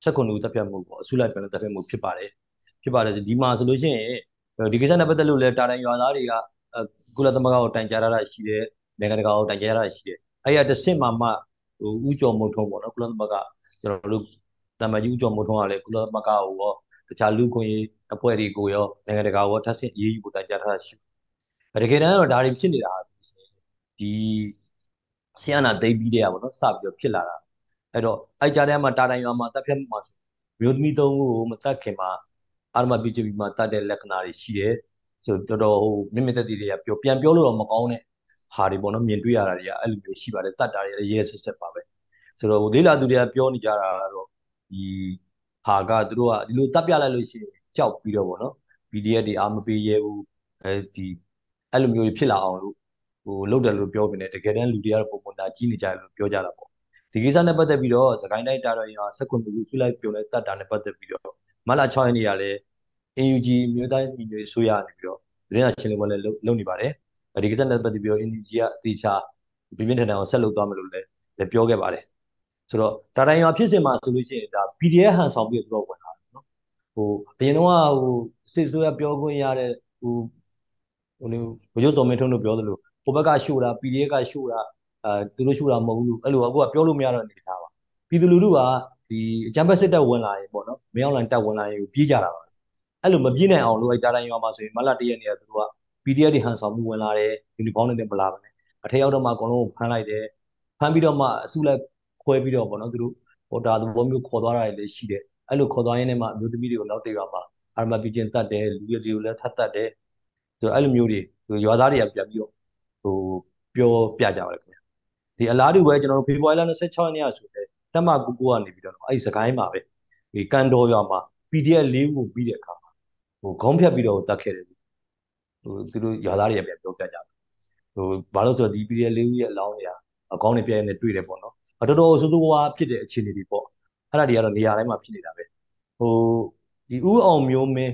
16ဦးတပ်ဖြတ်မှုပေါ့အစုလိုက်ပြန်လို့တပ်ဖြတ်မှုဖြစ်ပါတယ်ဖြစ်ပါတယ်ဒီမှာဆိုလို့ရှိရင်ဒီကိစ္စနဲ့ပတ်သက်လို့လဲတာတိုင်ရွာသားတွေကကုလသမဂ္ဂကိုတိုင်ကြားရတာရှိတယ်နိုင်ငံတကာကိုတိုင်ကြားရတာရှိတယ်အဲ့ရတစ်ဆင့်မှမှဟိုဥကြော်မုံထုံးပေါ့နော်ကုလသမဂ္ဂကျွန်တော်တို့ တမန်ကြီးဥကြော်မုံထုံးကလည်းကုလသမဂ္ဂကိုရောတခြားလူခွင့်ရေးအဖွဲ့တွေကိုရောနိုင်ငံတကာကိုထပ်ဆင့်ရေးယူဖို့တိုင်ကြားထားတာရှိတယ်တကယ်တမ်းတော့ဒါတွေဖြစ်နေတာဒီဆီယနာသိပြီးတဲ့ရပါတော့စပြီးတော့ဖြစ်လာတာအဲ့တော့အဲ့ကြားထဲမှာတာတိုင်ရွာမှာတပ်ဖြတ်မှုမှာဆိုမျိုးသမီးသုံးခုကိုမတတ်ခင်မှာအာရမပိချပြီးမှတတ်တဲ့လက္ခဏာတွေရှိတယ်ဆိုတော်တော်ဟိုမြင့်မြတ်တဲ့တွေကပြောပြန်ပြောလို့တော့မကောင်းတဲ့ဟာတွေပေါ့နော်မြင်တွေ့ရတာတွေကအဲ့လိုမျိုးရှိပါတယ်တတ်တာတွေရဲဆက်ဆက်ပါပဲဆိုတော့လေးလာသူတွေကပြောနေကြတာကတော့ ဒီဟာကသူတို့ကဒီလိုတပ်ပြလိုက်လို့ရှိရင်ကြောက်ပြီးတော့ပေါ့နော် PDF တွေအာမပေးရဲဘူးအဲဒီအဲ့လိုမျိုးဖြစ်လာအောင်လို့ဟိုလုပ်တယ်လို့ပြောပြနေတကယ်တမ်းလူတွေကတော့ပုံပုံတာကြီးနေကြတယ်လို့ပြောကြတာပေါ့ဒီကိစ္စနဲ့ပတ်သက်ပြီးတော့စကိုင်းတိုင်းတာတော်ရင်ဆက်ကွန်ကူပြလိုက်ပြုံလိုက်တတ်တာနဲ့ပတ်သက်ပြီးတော့မလာ6ရက်နေ့ကလည်း NUG မြို့တိုင်းပြည်တွေဆိုရနေပြီးတော့သတင်းစာရှင်းလင်းပွဲလည်းလုပ်နေပါတယ်ဒီကိစ္စနဲ့ပတ်သက်ပြီးတော့ NUG ကအသေးချာပြင်းပြင်းထန်ထန်အောင်ဆက်လုပ်သွားမယ်လို့လည်းပြောခဲ့ပါတယ် ဆိုတော့တာတိုင်ရွာဖြစ်စဉ်မှာဆိုလို့ရှိရင်ဒါ PDF ဟန်ဆောင်ပြီးတော့ဝင်လာတယ်နော်ဟိုအရင်တော့ဟိုစစ်ဆိုရပြောခွင့်ရတဲ့ဟိုဟိုဘုရုပ်တော်မင်းထုံးတို့ပြောသလိုဟိုဘက်ကရှို့တာ PDF ကရှို့တာအဲသူတို့ရှို့တာမဟုတ်ဘူးအဲ့လိုအခုကပြောလို့မရတော့နေထားပါပြည်သူလူထုကဒီအကြမ်းဖက်စစ်တပ်ဝင်လာရင်ပေါ့နော်မင်းအောင်လိုင်းတပ်ဝင်လာရင်ပြေးကြတာပါအဲ့လိုမပြေးနိုင်အောင်လို့အဲ့တာတိုင်ရွာမှာဆိုရင်မလတရက်နေရသူတို့က PDF တွေဟန်ဆောင်မှုဝင်လာတယ်ယူနီဖောင်းတွေနဲ့မလာပါနဲ့အထက်ရောက်တော့မှအကုန်လုံးဖမ်းလိုက်တယ်ဖမ်းပြီးတော့မှအစုလိုက် ခွဲပြီးတော့ပေါ့နော်သူတို့ဟိုဒါသဘောမျိုးခေါ်သွားတာလည်းရှိတယ်အဲ့လိုခေါ်သွားရင်းနဲ့မှအမျိုးသမီးတွေကိုနောက်တစ်ရွာမှာအာမပီကျင်တတ်တယ်လူတွေတွေကိုလည်းထပ်တတ်တယ်ဆိုတော့အဲ့လိုမျိုးတွေရွာသားတွေကပြန်ပြီးတော့ဟိုပြောပြကြပါတယ်ခင်ဗျဒီအလားတူပဲကျွန်တော်တို့ဖေဖော်ဝါရီလ26ရက်နေ့ကဆိုတဲ့တက်မကူကိုကနေပြီးတော့အဲ့ဒီစကိုင်းမှာပဲဒီကန်တော်ရွာမှာ PDF ၄ခုပြီးတဲ့အခါမှာဟိုခေါင်းဖြတ်ပြီးတော့တတ်ခဲ့တယ်ဟိုသူတို့ရွာသားတွေကပြန်ပြောပြကြတယ်ဟိုဘာလို့ဆိုတော့ဒီ PDF ၄ခုရဲ့အလောင်းတွေကအကောင်းနေပြည့်နေတွေ့တယ်ပေါ့နော် တော်တော်ဆိုးဆိုးဝါးဖြစ်တဲ့အခြေအနေတွေပေါ့အဲ့ဒါတွေကတော့နေရာတိုင်းမှာဖြစ်နေတာပဲဟိုဒီဦးအောင်မျိုးမင်း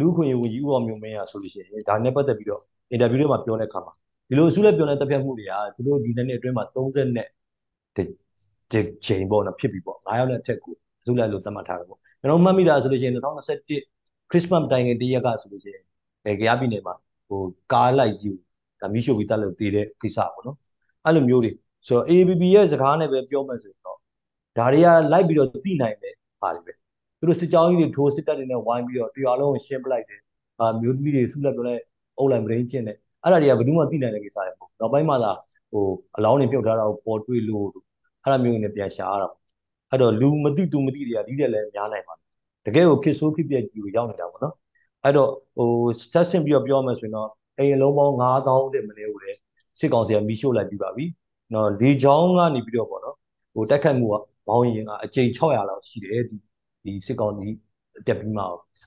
လူခွင့်ရေးဝန်ကြီးဦးအောင်မျိုးမင်းอ่ะဆိုလို့ရှိရင်ဒါနဲ့ပတ်သက်ပြီးတော့အင်တာဗျူးတွေမှာပြောတဲ့အခါမှာဒီလိုအစုလိုက်ပြောတဲ့တပ်ဖြတ်မှုတွေကသူတို့ဒီနေ့အတွင်းမှာ30နဲ့ဒီချိန်ပေါ့နော်ဖြစ်ပြီပေါ့9ရောက်နဲ့အထက်ကိုအစုလိုက်လို့သတ်မှတ်ထားတယ်ပေါ့ကျွန်တော်မှတ်မိတာဆိုလို့ရှိရင်2021ခရစ်စမတ်တိုင်ငယ်တရက်ကဆိုလို့ရှိရင်အဲကြားပြည်နယ်မှာဟိုကားလိုက်ကြီးဒါမီးရှို့ပြီးတက်လို့တည်တဲ့ကိစ္စပေါ့နော်အဲ့လိုမျိုးတွေ ဆိုတော့ ABB ရဲ့စကားနဲ့ပဲပြောမယ်ဆိုရင်တော့ဒါတွေကလိုက်ပြီးတော့သိနိုင်တယ်ပါလိမ့်ပဲသူတို့စစ်ကြောင်းကြီးတွေထိုးစစ်တပ်တွေနဲ့ဝိုင်းပြီးတော့တရားလုံးကိုရှင်းပလိုက်တယ်အာမျိုးသမီးတွေဆုလက်ပြောလဲအုပ်လိုက်မရင်းကျင့်တယ်အဲ့ဒါတွေကဘယ်သူမှသိနိုင်တဲ့ကိစ္စတွေပေါ့နောက်ပိုင်းမှာသာဟိုအလောင်းတွေပြုတ်ထားတာကိုပေါ်တွေ့လို့အဲ့ဒါမျိုးတွေပြန်ရှာရတာပေါ့အဲ့တော့လူမသိသူမသိတွေကဒီတဲ့လည်းများနိုင်ပါတယ်တကယ်ကိုခစ်ဆိုးဖြစ်ပြကြီးကိုရောက်နေတာပေါ့နော်အဲ့တော့ဟို testing ပြီးတော့ပြောမယ်ဆိုရင်တော့အိမ်လုံးပေါင်း9000တဲ့မနေဘူးလေစစ်ကောင်စီကမီးရှို့လိုက်ပြီးပါပြီ နော်လေချောင်းကနေပြီးတော့ပေါ့နော်ဟိုတက်ခတ်မှုကဘောင်းရင်ကအကြိမ်600လောက်ရှိတယ်ဒီဒီစစ်ကောင်စီတက်ပြီးမှ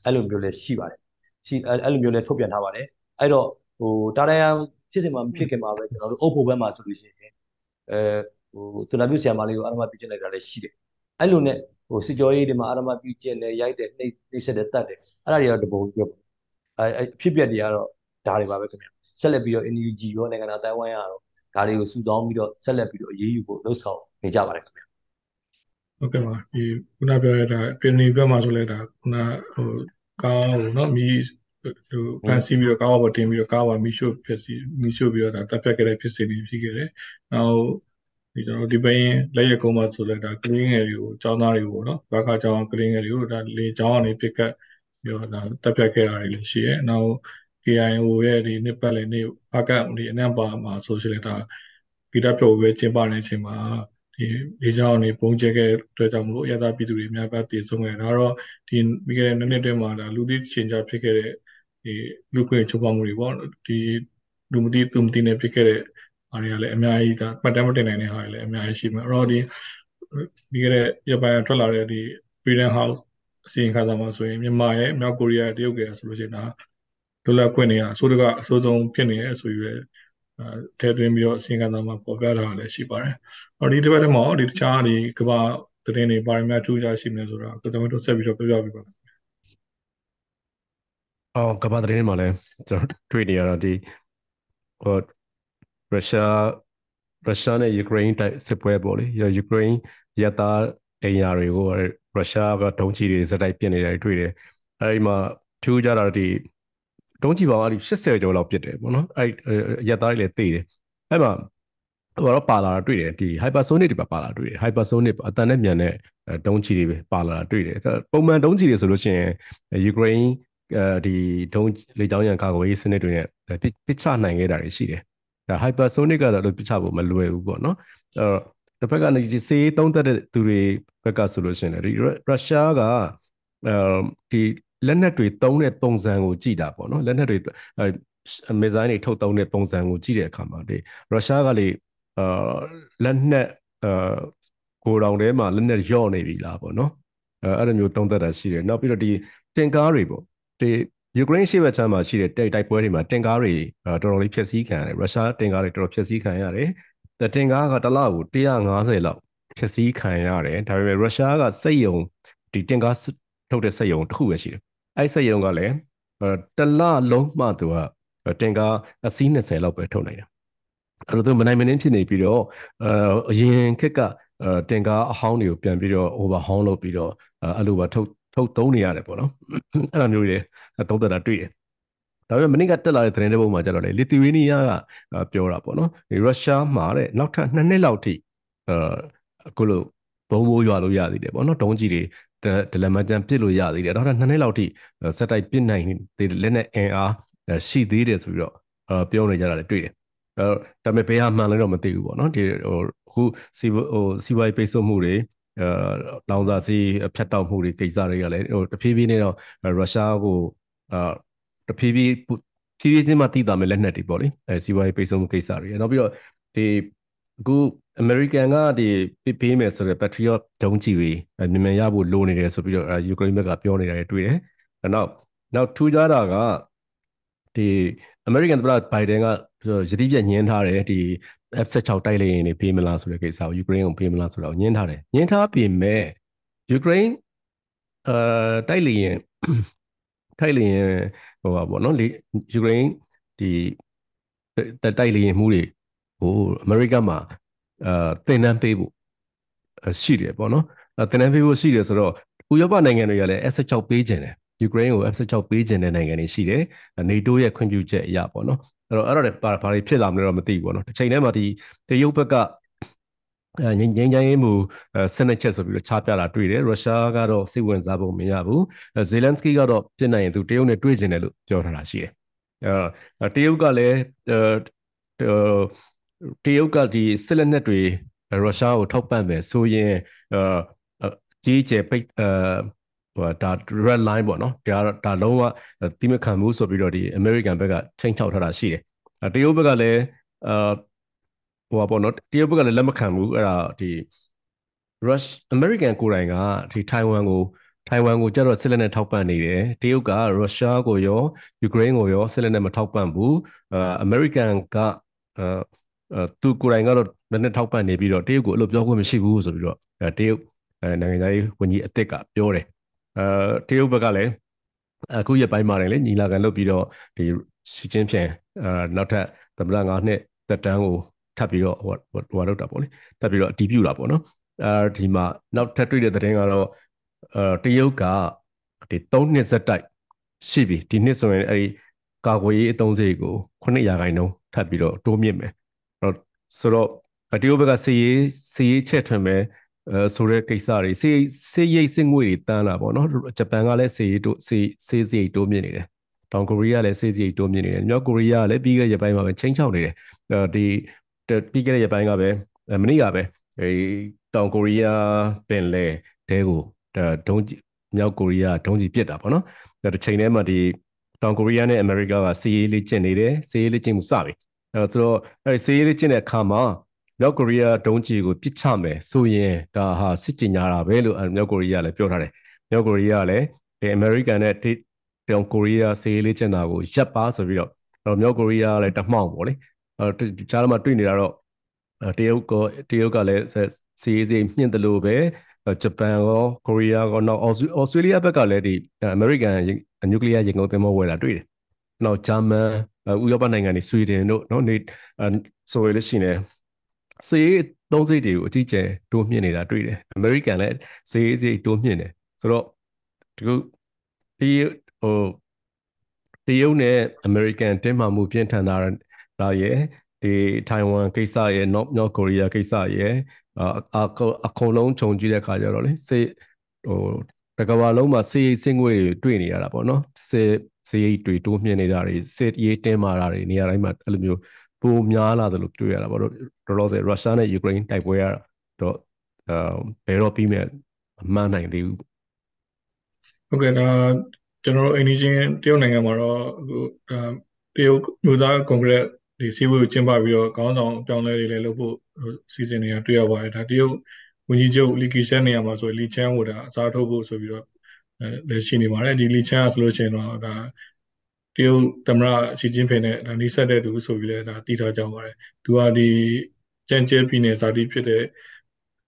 အဲ့လိုမျိုးလည်းရှိပါတယ်ရှိအဲ့လိုမျိုးလည်းထုတ်ပြန်ထားပါတယ်အဲ့တော့ဟိုတာတရန်ဖြစ်စဉ်မှာမဖြစ်ခင်မှာပဲကျွန်တော်တို့အုပ်ဖို့ဘက်မှာဆိုလို့ရှိရင်အဲဟိုသူနာပြုဆရာမလေးကိုအာရမပြကျင်လိုက်တာလည်းရှိတယ်အဲ့လိုနဲ့ဟိုစစ်ကြောရေးတွေမှာအာရမပြကျင်တယ်ရိုက်တယ်နှိပ်နှိပ်ဆက်တယ်တတ်တယ်အဲ့ဒါတွေတော့တပုံပြောအဲဖြစ်ပျက်တွေကတော့ဒါတွေပါပဲခင်ဗျဆက်လက်ပြီးတော့ NUG ရောနိုင်ငံတော်တိုင်ဝမ်ရတော့ ဒါတွေကိုစုဆောင်းပြီးတော့ဆက်လက်ပြီးတော့အရေးယူဖို့လှုပ်ဆောင်နေကြပါတယ်ခင်ဗျဟုတ်ကဲ့ပါဒီခုနပြောရတာကင်နီဘက်မှာဆိုလဲဒါခုနဟိုကားဟိုနော်မီးဟိုဖန်စီပြီးတော့ကားပေါ်တင်ပြီးတော့ကားပေါ်မီးရှို့ဖြစ်စီမီးရှို့ပြီးတော့ဒါတပ်ဖြတ်ခဲ့တဲ့ဖြစ်စဉ်တွေဖြစ်ခဲ့တယ်။နောက်ဒီကျွန်တော်ဒီပိုင်းလက်ရကုန်းမှာဆိုလဲဒါကလင်းငယ်တွေကိုចောင်းသားတွေကိုနော်ဘာခါចောင်းကလင်းငယ်တွေကိုဒါလေចောင်းကနေပြစ်ကတ်ပြီးတော့ဒါတပ်ဖြတ်ခဲ့တာတွေလည်းရှိရဲ။နောက် KIO ရဲ့ဒီနှစ်ပတ်လည်နေ့အကန့်ဒီအနံပါမှာဆိုရှင်လဲဒါဂီတပြုတ်ပဲကျင်းပနေတဲ့အချိန်မှာဒီလေကြောင်းနေပုံကျဲခဲ့တဲ့အတွက်ကြောင့်မလို့ရသပြည်သူတွေအများပြတည်ဆုံးခဲ့ဒါတော့ဒီမိခဲ့တဲ့နှစ်နှစ်တွင်းမှာဒါလူသိချင်းကြဖြစ်ခဲ့တဲ့ဒီလူခွင့်ချိုးဖောက်မှုတွေပေါ့ဒီလူမသိသူမသိနဲ့ဖြစ်ခဲ့တဲ့အားတွေကလည်းအများကြီးဒါပတ်တမ်းမတင်နိုင်တဲ့ဟာတွေလည်းအများကြီးရှိမှာအဲ့တော့ဒီပြီးခဲ့တဲ့ရပိုင်းထွက်လာတဲ့ဒီ Freedom House အစီရင်ခံစာမှာဆိုရင်မြန်မာရဲ့မြောက်ကိုရီးယားတရုတ်ကဆိုလို့ရှိရင်ဒါ လွတ်လပ်ခွင့်တွေကအစိုးရကအစိုးဆုံးဖြစ်နေတယ်ဆိုပြီးထဲသွင်းပြီးတော့အစီရင်ခံစာမှာပေါ်ပြထားတာလည်းရှိပါတယ်။အော်ဒီတစ်ပတ်ထဲမှာဒီတခြားဒီကမ္ဘာသသတင်းတွေပါရမီထူးခြားရှိနေဆိုတာကိုကျွန်တော်တို့ဆက်ပြီးတော့ပြောပြပေးပါမယ်အော်ကမ္ဘာသတင်းမှာလည်းကျွန်တော်တွေ့နေရတာဒီဟိုရုရှားရုရှားနဲ့ယူကရိန်းတိုက်စစ်ပွဲပေါ့လေယူကရိန်းရတာအိမ်ယာတွေကိုရုရှားကဒုံးချီတွေစတိုက်ပစ်နေတယ်တွေ့တယ်အဲဒီမှာထူးကြတာဒီ ဒုံးချီပေါင်းအဲ့ဒီ80ကျော်လောက်ပစ်တယ်ပေါ့နော်အဲ့ရတာတွေလည်းသိတယ်အဲ့မှာဟိုတော့ပါလာတာတွေ့တယ်ဒီ hypersonic တွေပါပါလာတွေ့တယ် hypersonic အတန်နဲ့မြန်တဲ့ဒုံးချီတွေပဲပါလာတာတွေ့တယ်ပုံမှန်ဒုံးချီတွေဆိုလို့ရှိရင်ယူကရိန်းအဲဒီဒုံးလေကြောင်းရန်ကာကွယ်ရေးစနစ်တွေနဲ့ပစ်ချနိုင်ခဲ့တာတွေရှိတယ်ဒါ hypersonic ကတော့လို့ပစ်ချဖို့မလွယ်ဘူးပေါ့နော်အဲတော့တစ်ဖက်ကနေစီးသုံးသက်တဲ့သူတွေဘက်ကဆိုလို့ရှိရင်ဒီရုရှားကအဲဒီ လက်နက်တွေတုံးတဲ့ပုံစံကိုကြည့်တာပေါ့နော်လက်နက်တွေမစ်ဇိုင်းတွေထုတ်တုံးတဲ့ပုံစံကိုကြည့်တဲ့အခါမှာဒီရုရှားကလေအာလက်နက်အာကိုတောင်ထဲမှာလက်နက်ယော့နေပြီလားပေါ့နော်အဲအဲ့လိုမျိုးတုံးသက်တာရှိတယ်နောက်ပြီးတော့ဒီတင်ကားတွေပေါ့ဒီယူကရိန်းရှေ့ဘက်ခြမ်းမှာရှိတဲ့တိုက်တိုက်ပွဲတွေမှာတင်ကားတွေတော်တော်လေးဖျက်ဆီးခံရတယ်ရုရှားတင်ကားတွေတော်တော်ဖျက်ဆီးခံရတယ်တင်ကားကတစ်လကို150လောက်ဖျက်ဆီးခံရတယ်ဒါပေမဲ့ရုရှားကစိတ်ယုံဒီတင်ကားထုတ်တဲ့စိတ်ယုံတစ်ခုပဲရှိတယ် အဲ့စိတ်ယုံကလည်းတစ်လလုံးမှသူကတင်ကားအစီး20လောက်ပဲထုတ်နိုင်တယ်အဲ့လိုသူမနိုင်မနှင်းဖြစ်နေပြီးတော့အရင်ခက်ကတင်ကားအဟောင်းတွေကိုပြန်ပြီးတော့ overhaul လုပ်ပြီးတော့အဲ့လိုပါထုတ်ထုတ်သုံးနေရတယ်ပေါ့နော်အဲ့လိုမျိုးတွေသုံးသက်တာတွေ့တယ်ဒါပေမဲ့မနေ့ကတက်လာတဲ့သတင်းတစ်ပုဒ်မှာကျတော့လေလီသီဝေးနီးယားကပြောတာပေါ့နော်ဒီရုရှားမှာတဲ့နောက်ထပ်နှစ်နှစ်လောက်ထိအဲအခုလိုဘုံဘိုးရွာလို့ရသေးတယ်ပေါ့နော်ဒုံးကြီးတွေ ဒလမတန်ပစ်လို့ရသေးတယ်နောက်ထပ်နှစ်နှစ်လောက်ထိစက်တိုက်ပစ်နိုင်တဲ့လက်နဲ့အင်အားရှိသေးတယ်ဆိုပြီးတော့ပြောနေကြတာလည်းတွေ့တယ်အဲဒါပေမဲ့ဘယ်ဟာမှန်လဲတော့မသိဘူးပေါ့နော်ဒီဟိုအခုစီဟိုစီဝိုင်းပိတ်ဆို့မှုတွေအဲလောင်စာစီဖြတ်တောက်မှုတွေကိစ္စတွေကလည်းဟိုတဖြည်းဖြည်းနဲ့တော့ရုရှားကိုအာတဖြည်းဖြည်းဖြည်းဖြည်းချင်းမှတည်တာမဲ့လက်နက်တွေပေါ့လေအဲစီဝိုင်းပိတ်ဆို့မှုကိစ္စတွေနောက်ပြီးတော့ဒီအခု American ကဒီပေးမယ်ဆိုတော့ Patriot ဒုံးကျည်တွေမြန်မြန်ရဖို့လိုနေတယ်ဆိုပြီးတော့ယူကရိန်းဘက်ကပြောနေတာတွေတွေ့တယ်။နောက်နောက်ထူးခြားတာကဒီ American သမ္မတ Biden ကယတိပြက်ညင်းထားတယ်ဒီ F16 တိုက်လေယာဉ်တွေပေးမလားဆိုတဲ့ကိစ္စကိုယူကရိန်းကိုပေးမလားဆိုတော့ညင်းထားတယ်။ညင်းထားပြင်မဲ့ယူကရိန်းအာတိုက်လေယာဉ်တိုက်လေယာဉ်ဟိုပါပေါ့နော်လေယူကရိန်းဒီတိုက်လေယာဉ်မှုတွေဟိုအမေရိကမှာ အာတင်နန်းပေးဖို့ရှိတယ်ပေါ့နော်တင်နန်းပေးဖို့ရှိတယ်ဆိုတော့ဥရောပနိုင်ငံတွေကလည်း F16 ပေးခြင်းတယ်ယူကရိန်းကို F16 ပေးခြင်းတဲ့နိုင်ငံတွေရှိတယ်နေတိုးရဲ့ခွင့်ပြုချက်အရပေါ့နော်အဲ့တော့အဲ့တော့ဘာဘာတွေဖြစ်လာမလဲတော့မသိဘူးပေါ့နော်တစ်ချိန်တည်းမှာဒီတရုတ်ဘက်ကငင်းငင်းချမ်းရေးမူစနစ်ချက်ဆိုပြီးတော့ချပြတာတွေ့တယ်ရုရှားကတော့စိတ်ဝင်စားဖို့မရဘူးဇေလန်စကီကတော့ပြင်နိုင်ရင်သူတရုတ်နဲ့တွေ့ကျင်တယ်လို့ပြောထားတာရှိတယ်အဲတရုတ်ကလည်း တရုတ်ကဒီစစ်လက်နက်တွေရုရှားကိုထောက်ပံ့မယ်ဆိုရင်အာကြီးကျယ်ပိတ်အာဟိုဒါ red line ပေါ့နော်ဒါဒါလုံးဝတိမခံဘူးဆိုပြီးတော့ဒီ American ဘက်ကချိန်ချောက်ထားတာရှိတယ်တရုတ်ဘက်ကလည်းအာဟိုပါပေါ့နော်တရုတ်ဘက်ကလည်းလက်မခံဘူးအဲ့ဒါဒီ rush American ကိုယ်တိုင်ကဒီထိုင်ဝမ်ကိုထိုင်ဝမ်ကိုကြတော့စစ်လက်နက်ထောက်ပံ့နေတယ်တရုတ်ကရုရှားကိုရောယူကရိန်းကိုရောစစ်လက်နက်မထောက်ပံ့ဘူးအာ American ကအာ သူကိုယ်တိုင်ကတော့လက်နက်ထောက်ပံ့နေပြီးတော့တရုတ်ကိုအဲ့လိုပြောခွင့်မရှိဘူးဆိုပြီးတော့တရုတ်နိုင်ငံသားရေးဝန်ကြီးအသစ်ကပြောတယ်အဲတရုတ်ဘက်ကလည်းအခုရက်ပိုင်းမှာလည်းညီလာခံလုပ်ပြီးတော့ဒီရှင်းချင်းဖြန်အာနောက်ထပ်သမ္မတ၅နှစ်သက်တမ်းကိုထပ်ပြီးတော့ဟိုဟိုလောက်တာပေါ့လေထပ်ပြီးတော့အတီးပြူလာပေါ့နော်အဲဒီမှာနောက်ထပ်တွေ့တဲ့သတင်းကတော့အဲတရုတ်ကဒီ၃နှစ်ဆက်တိုက်ရှိပြီဒီနှစ်ဆိုရင်အဲဒီကာကွယ်ရေးအသုံးစရိတ်ကို9ရာခိုင်နှုန်းထပ်ပြီးတော့တိုးမြင့်မယ်တော့ ဆိုတော့တရုတ်ဘက်ကစီရေးစီရေးချက်ထွင်မယ်အဲဆိုတဲ့ကိစ္စတွေစီစီရိတ်စစ်ငွေတွေတန်းလာပေါ့နော်ဂျပန်ကလည်းစီရေးတိုးစီစီစရိတ်တိုးမြင့်နေတယ်တောင်ကိုရီးယားလည်းစီစရိတ်တိုးမြင့်နေတယ်မြောက်ကိုရီးယားလည်းပြီးခဲ့တဲ့ရက်ပိုင်းမှာပဲချိန်ချောက်နေတယ်အဲဒီပြီးခဲ့တဲ့ရက်ပိုင်းကပဲမနေ့ကပဲအဲတောင်ကိုရီးယားပင်လေတဲကိုဒုံးမြောက်ကိုရီးယားဒုံးကြီးပစ်တာပေါ့နော်အဲတစ်ချိန်တည်းမှာဒီတောင်ကိုရီးယားနဲ့အမေရိကကစီရေးလေးကျင့်နေတယ်စီရေးလေးကျင့်မှုစပြီ အဲဆိုတော့အဲစီရေးလေးကျင့်တဲ့အခါမှာမြောက်ကိုရီးယားဒုံးကျည်ကိုပစ်ချမယ်ဆိုရင်ဒါဟာစစ်ကြင်ညာတာပဲလို့မြောက်ကိုရီးယားလည်းပြောထားတယ်မြောက်ကိုရီးယားလည်းဒီအမေရိကန်နဲ့တောင်ကိုရီးယားစီရေးလေးကျင့်တာကိုရပ်ပါဆိုပြီးတော့မြောက်ကိုရီးယားလည်းတမှောင်ပေါ့လေအဲကြားမှာတွေ့နေတာတော့တရုတ်ကတရုတ်ကလည်းစီရေးစီမြင့်တယ်လို့ပဲဂျပန်ရောကိုရီးယားရောနောက်ဩစတြေးလျဘက်ကလည်းဒီအမေရိကန်နျူကလ িয়ার ရေငုံသင်္ဘောဝယ်တာတွေ့တယ်နောက်ဂျာမန် ဥရောပနိုင်ငံတွေဆွီဒင်တို့နော်နေဆိုရလို့ရှိရင်စေးသုံးစိတ်တွေကိုအကြီးကျယ်တိုးမြင့်နေတာတွေ့တယ်အမေရိကန်လည်းစေးစေးတိုးမြင့်တယ်ဆိုတော့ဒီခုဒီဟိုတရုတ်နဲ့အမေရိကန်တင်းမာမှုပြင်းထန်တာဒါရဲ့ဒီထိုင်ဝမ်ကိစ္စရဲ့နော်မြောက်ကိုရီးယားကိစ္စရဲ့အအကုန်လုံးခြုံကြည့်တဲ့အခါကျတော့လေစေဟိုတကဘာလုံးမှာစေးစင်းငွေတွေတွေ့နေရတာပေါ့နော်စေ စေးတွေတိုးမြင့်နေတာတွေစစ်ရေးတင်းမာတာတွေနေရာတိုင်းမှာအဲ့လိုမျိုးပိုများလာတယ်လို့တွေ့ရတာပေါ့တော့တော်တော်ဆိုရုရှားနဲ့ယူကရိန်းတိုက်ပွဲရတော့အဲဘယ်တော့ပြီးမဲ့အမှန်နိုင်သေးဘူးဟုတ်ကဲ့ဒါကျွန်တော်တို့အိန္ဒိချင်းတရုတ်နိုင်ငံမှာတော့အခုဒါတရုတ်မျိုးသားကွန်ဂရက်ဒီစီးပွားရေးကျင်းပပြီးတော့ခေါင်းဆောင်ပြောင်းလဲတွေလည်းလုပ်ဖို့စီစဉ်နေတာတွေ့ရပါတယ်ဒါတရုတ်ဝန်ကြီးချုပ်လီကီရှန်နေရာမှာဆိုလီချန်ကိုဒါအစားထိုးဖို့ဆိုပြီးတော့အဲ လည်းရှိနေပါတယ်ဒီလီချန်ကဆိုလို့ရှိရင်တော့ဒါတရုတ်သမ္မတရှီကျင်းဖင်နဲ့ဒါနှိစက်တဲ့သူဆိုပြီးလဲဒါတည်ထားကြပါတယ်သူကဒီကြံကျဲပြည်နယ်ဇာတိဖြစ်တဲ့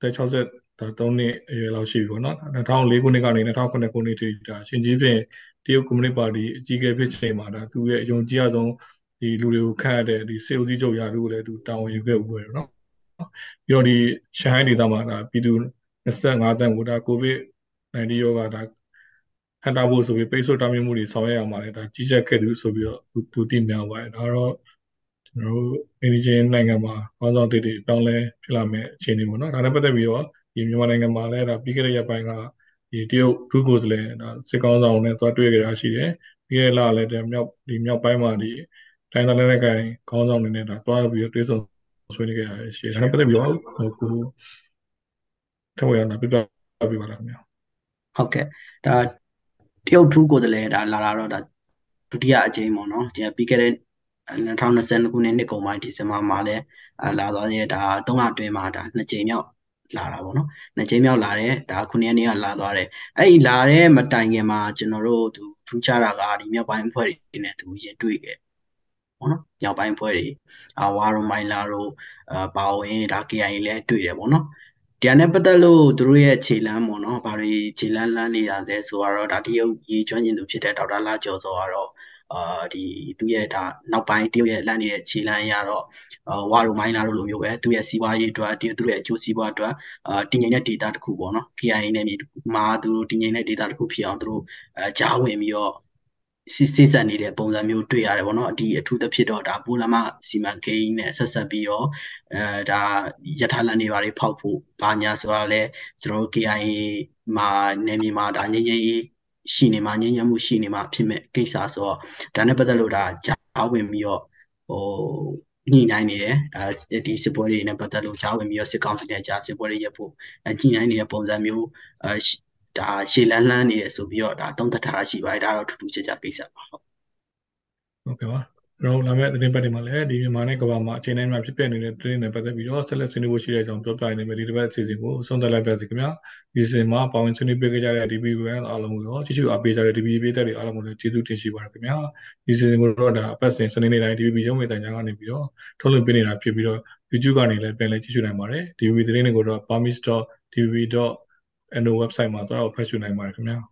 တက်60ဒါ3နှစ်အရွယ်လောက်ရှိပြီပေါ့နော်2004ခုနှစ်ကနေ2009ခုနှစ်ထိဒါရှင်ကြီးဖြင့်တရုတ်ကွန်မြူနတီပါတီအကြီးအကဲဖြစ်ချိန်မှာဒါသူရဲ့အယုံကြည်ရဆုံးဒီလူတွေကိုခန့်ရတဲ့ဒီစေဦးစီးချုပ်ရာထူးကိုလည်းသူတာဝန်ယူခဲ့ဦးပဲနော်ပြီးတော့ဒီရှန်ဟိုင်းဒေသမှာဒါပြည်သူ25တန်းကိုဒါကိုဗစ်19ရောဂါဒါ ဟန်တာဖို့ဆိုပြီးပိတ်ဆို့တားမြစ်မှုတွေဆောင်ရွက်ရမှာလေဒါကြီးကြပ်ခဲ့သူဆိုပြီးတော့သူတည်များပါတယ်ဒါတော့ကျွန်တော်တို့အင်ဒီဂျင်နိုင်ငံမှာဘာသာတည်တည်ပြောင်းလဲဖြစ်လာမယ့်အခြေအနေပေါ့နော်ဒါနဲ့ပတ်သက်ပြီးတော့ဒီမြန်မာနိုင်ငံမှာလည်းဒါပြီးခဲ့တဲ့ရက်ပိုင်းကဒီတရုတ်ဒုကိုယ်စားလှယ်ဒါစစ်ကောင်းဆောင်နဲ့သွားတွေ့ကြတာရှိတယ်ပြီးခဲ့တဲ့လလည်းမြောက်ဒီမြောက်ပိုင်းမှာဒီတိုင်းသားလက်ကိုင်ခေါင်းဆောင်တွေနဲ့ဒါတွားပြီးတော့တွေ့ဆုံဆွေးနွေးခဲ့ရရှိတယ်ဒါနဲ့ပတ်သက်ပြီးတော့ဟိုကိုထောက်ရတာပြပြပြပါလားခင်ဗျာဟုတ်ကဲ့ဒါ တရုတ်ထူးကိုယ်စားလှယ်ဒါလာတာတော့ဒါဒုတိယအကြိမ်ပေါ့နော်ဒီပြီးခဲ့တဲ့2022ခုနှစ်နှစ်ကုန်ပိုင်းဒီဇင်ဘာမှာလည်းလာသွားတဲ့ဒါ၃လအတွင်းမှာဒါနှစ်ကြိမ်မြောက်လာတာပေါ့နော်နှစ်ကြိမ်မြောက်လာတယ်ဒါခုနှစ်ရက်နေ့ကလာသွားတယ်အဲ့ဒီလာတဲ့မတိုင်ခင်မှာကျွန်တော်တို့သူထူးခြားတာကဒီမြောက်ပိုင်းအဖွဲ့တွေနဲ့သူရင်တွေ့ခဲ့ပေါ့နော်မြောက်ပိုင်းအဖွဲ့တွေအာဝါရိုမိုင်လာတို့အာပါဝင်ဒါ KIA လည်းတွေ့တယ်ပေါ့နော် တရားနဲ့ပတ်သက်လို့သူတို့ရဲ့ခြေလမ်းပေါ့နော်ဘာတွေခြေလမ်းလမ်းနေတာလဲဆိုတော့ဒါတရုတ်ရေကျွမ်းကျင်သူဖြစ်တဲ့ဒေါက်တာလာကျော်စောကတော့အာဒီသူရဲ့ဒါနောက်ပိုင်းတရုတ်ရဲ့လမ်းနေတဲ့ခြေလမ်းအရတော့ဝါရိုမိုင်းလာတို့လိုမျိုးပဲသူရဲ့စီးပွားရေးအတွက်တရုတ်သူရဲ့အကျိုးစီးပွားအတွက်အာတည်ငြိမ်တဲ့ data တစ်ခုပေါ့နော် KIA နဲ့မြေမှာသူတို့တည်ငြိမ်တဲ့ data တစ်ခုဖြစ်အောင်သူတို့အဲကြားဝင်ပြီးတော့ စစ်စစ်ဆက်နေတဲ့ပုံစံမျိုးတွေ့ရတယ်ပေါ့နော်ဒီအထူးသဖြင့်တော့ဒါပိုလမစီမံကိန်းနဲ့ဆက်ဆက်ပြီးတော့အဲဒါယထာလန်တွေဘာတွေဖောက်ဖို့ဘာညာဆိုတာလဲကျွန်တော်တို့ KIA မှာနေမြေမှာဒါငြိမ်းငြိမ်းရှိနေမှာငြိမ်းချမ်းမှုရှိနေမှာဖြစ်မဲ့ကိစ္စဆိုတော့ဒါနဲ့ပတ်သက်လို့ဒါကြားဝင်ပြီးတော့ဟိုညှိနှိုင်းနေတယ်အဲဒီစစ်ပွဲတွေနဲ့ပတ်သက်လို့ကြားဝင်ပြီးတော့စစ်ကောင်စီနဲ့ကြားစစ်ပွဲတွေရပ်ဖို့ညှိနှိုင်းနေတဲ့ပုံစံမျိုးအဲ ဒါရှေ့လန်းလန်းနေတယ်ဆိုပြီးတော့ဒါသုံးသပ်ထားတာရှိပါတယ်ဒါတော့ထူးထူးခြားခြားကိစ္စပါဟုတ်ဟုတ်ကဲ့ပါကျွန်တော်လာမယ့်သတင်းပတ်တွေမှာလည်းဒီမြန်မာနဲ့ကမ္ဘာမှာအချိန်တိုင်းမှာဖြစ်ပျက်နေတဲ့သတင်းတွေပတ်သက်ပြီးတော့ဆက်လက်ဆွေးနွေးဖို့ရှိတဲ့အကြောင်းပြောပြနေမယ်ဒီတစ်ပတ်အစီအစဉ်ကိုဆုံးသက်လိုက်ပါစီခင်ဗျာဒီစီစဉ်မှာပါဝင်ဆွေးနွေးပေးကြတဲ့ DB ဝန်အားလုံးကိုရောကြည့်ရှုအားပေးကြတဲ့ DB ပေးသက်တွေအားလုံးကိုလည်းကျေးဇူးတင်ရှိပါတယ်ခင်ဗျာဒီစီစဉ်ကိုတော့ဒါအပတ်စဉ်စနေနေ့တိုင်း DB ရုံးမေတ္တာညာကနေပြီးတော့ထုတ်လွှင့်ပေးနေတာဖြစ်ပြီးတော့ YouTube ကနေလည်းပြန်လည်ကြည့်ရှုနိုင်ပါတယ် DB သတင်းတွေကိုတော့ permis.db.no website မှာသွားအောင်ဖတ်ရှုနိုင်ပါတယ်ခင်ဗျာ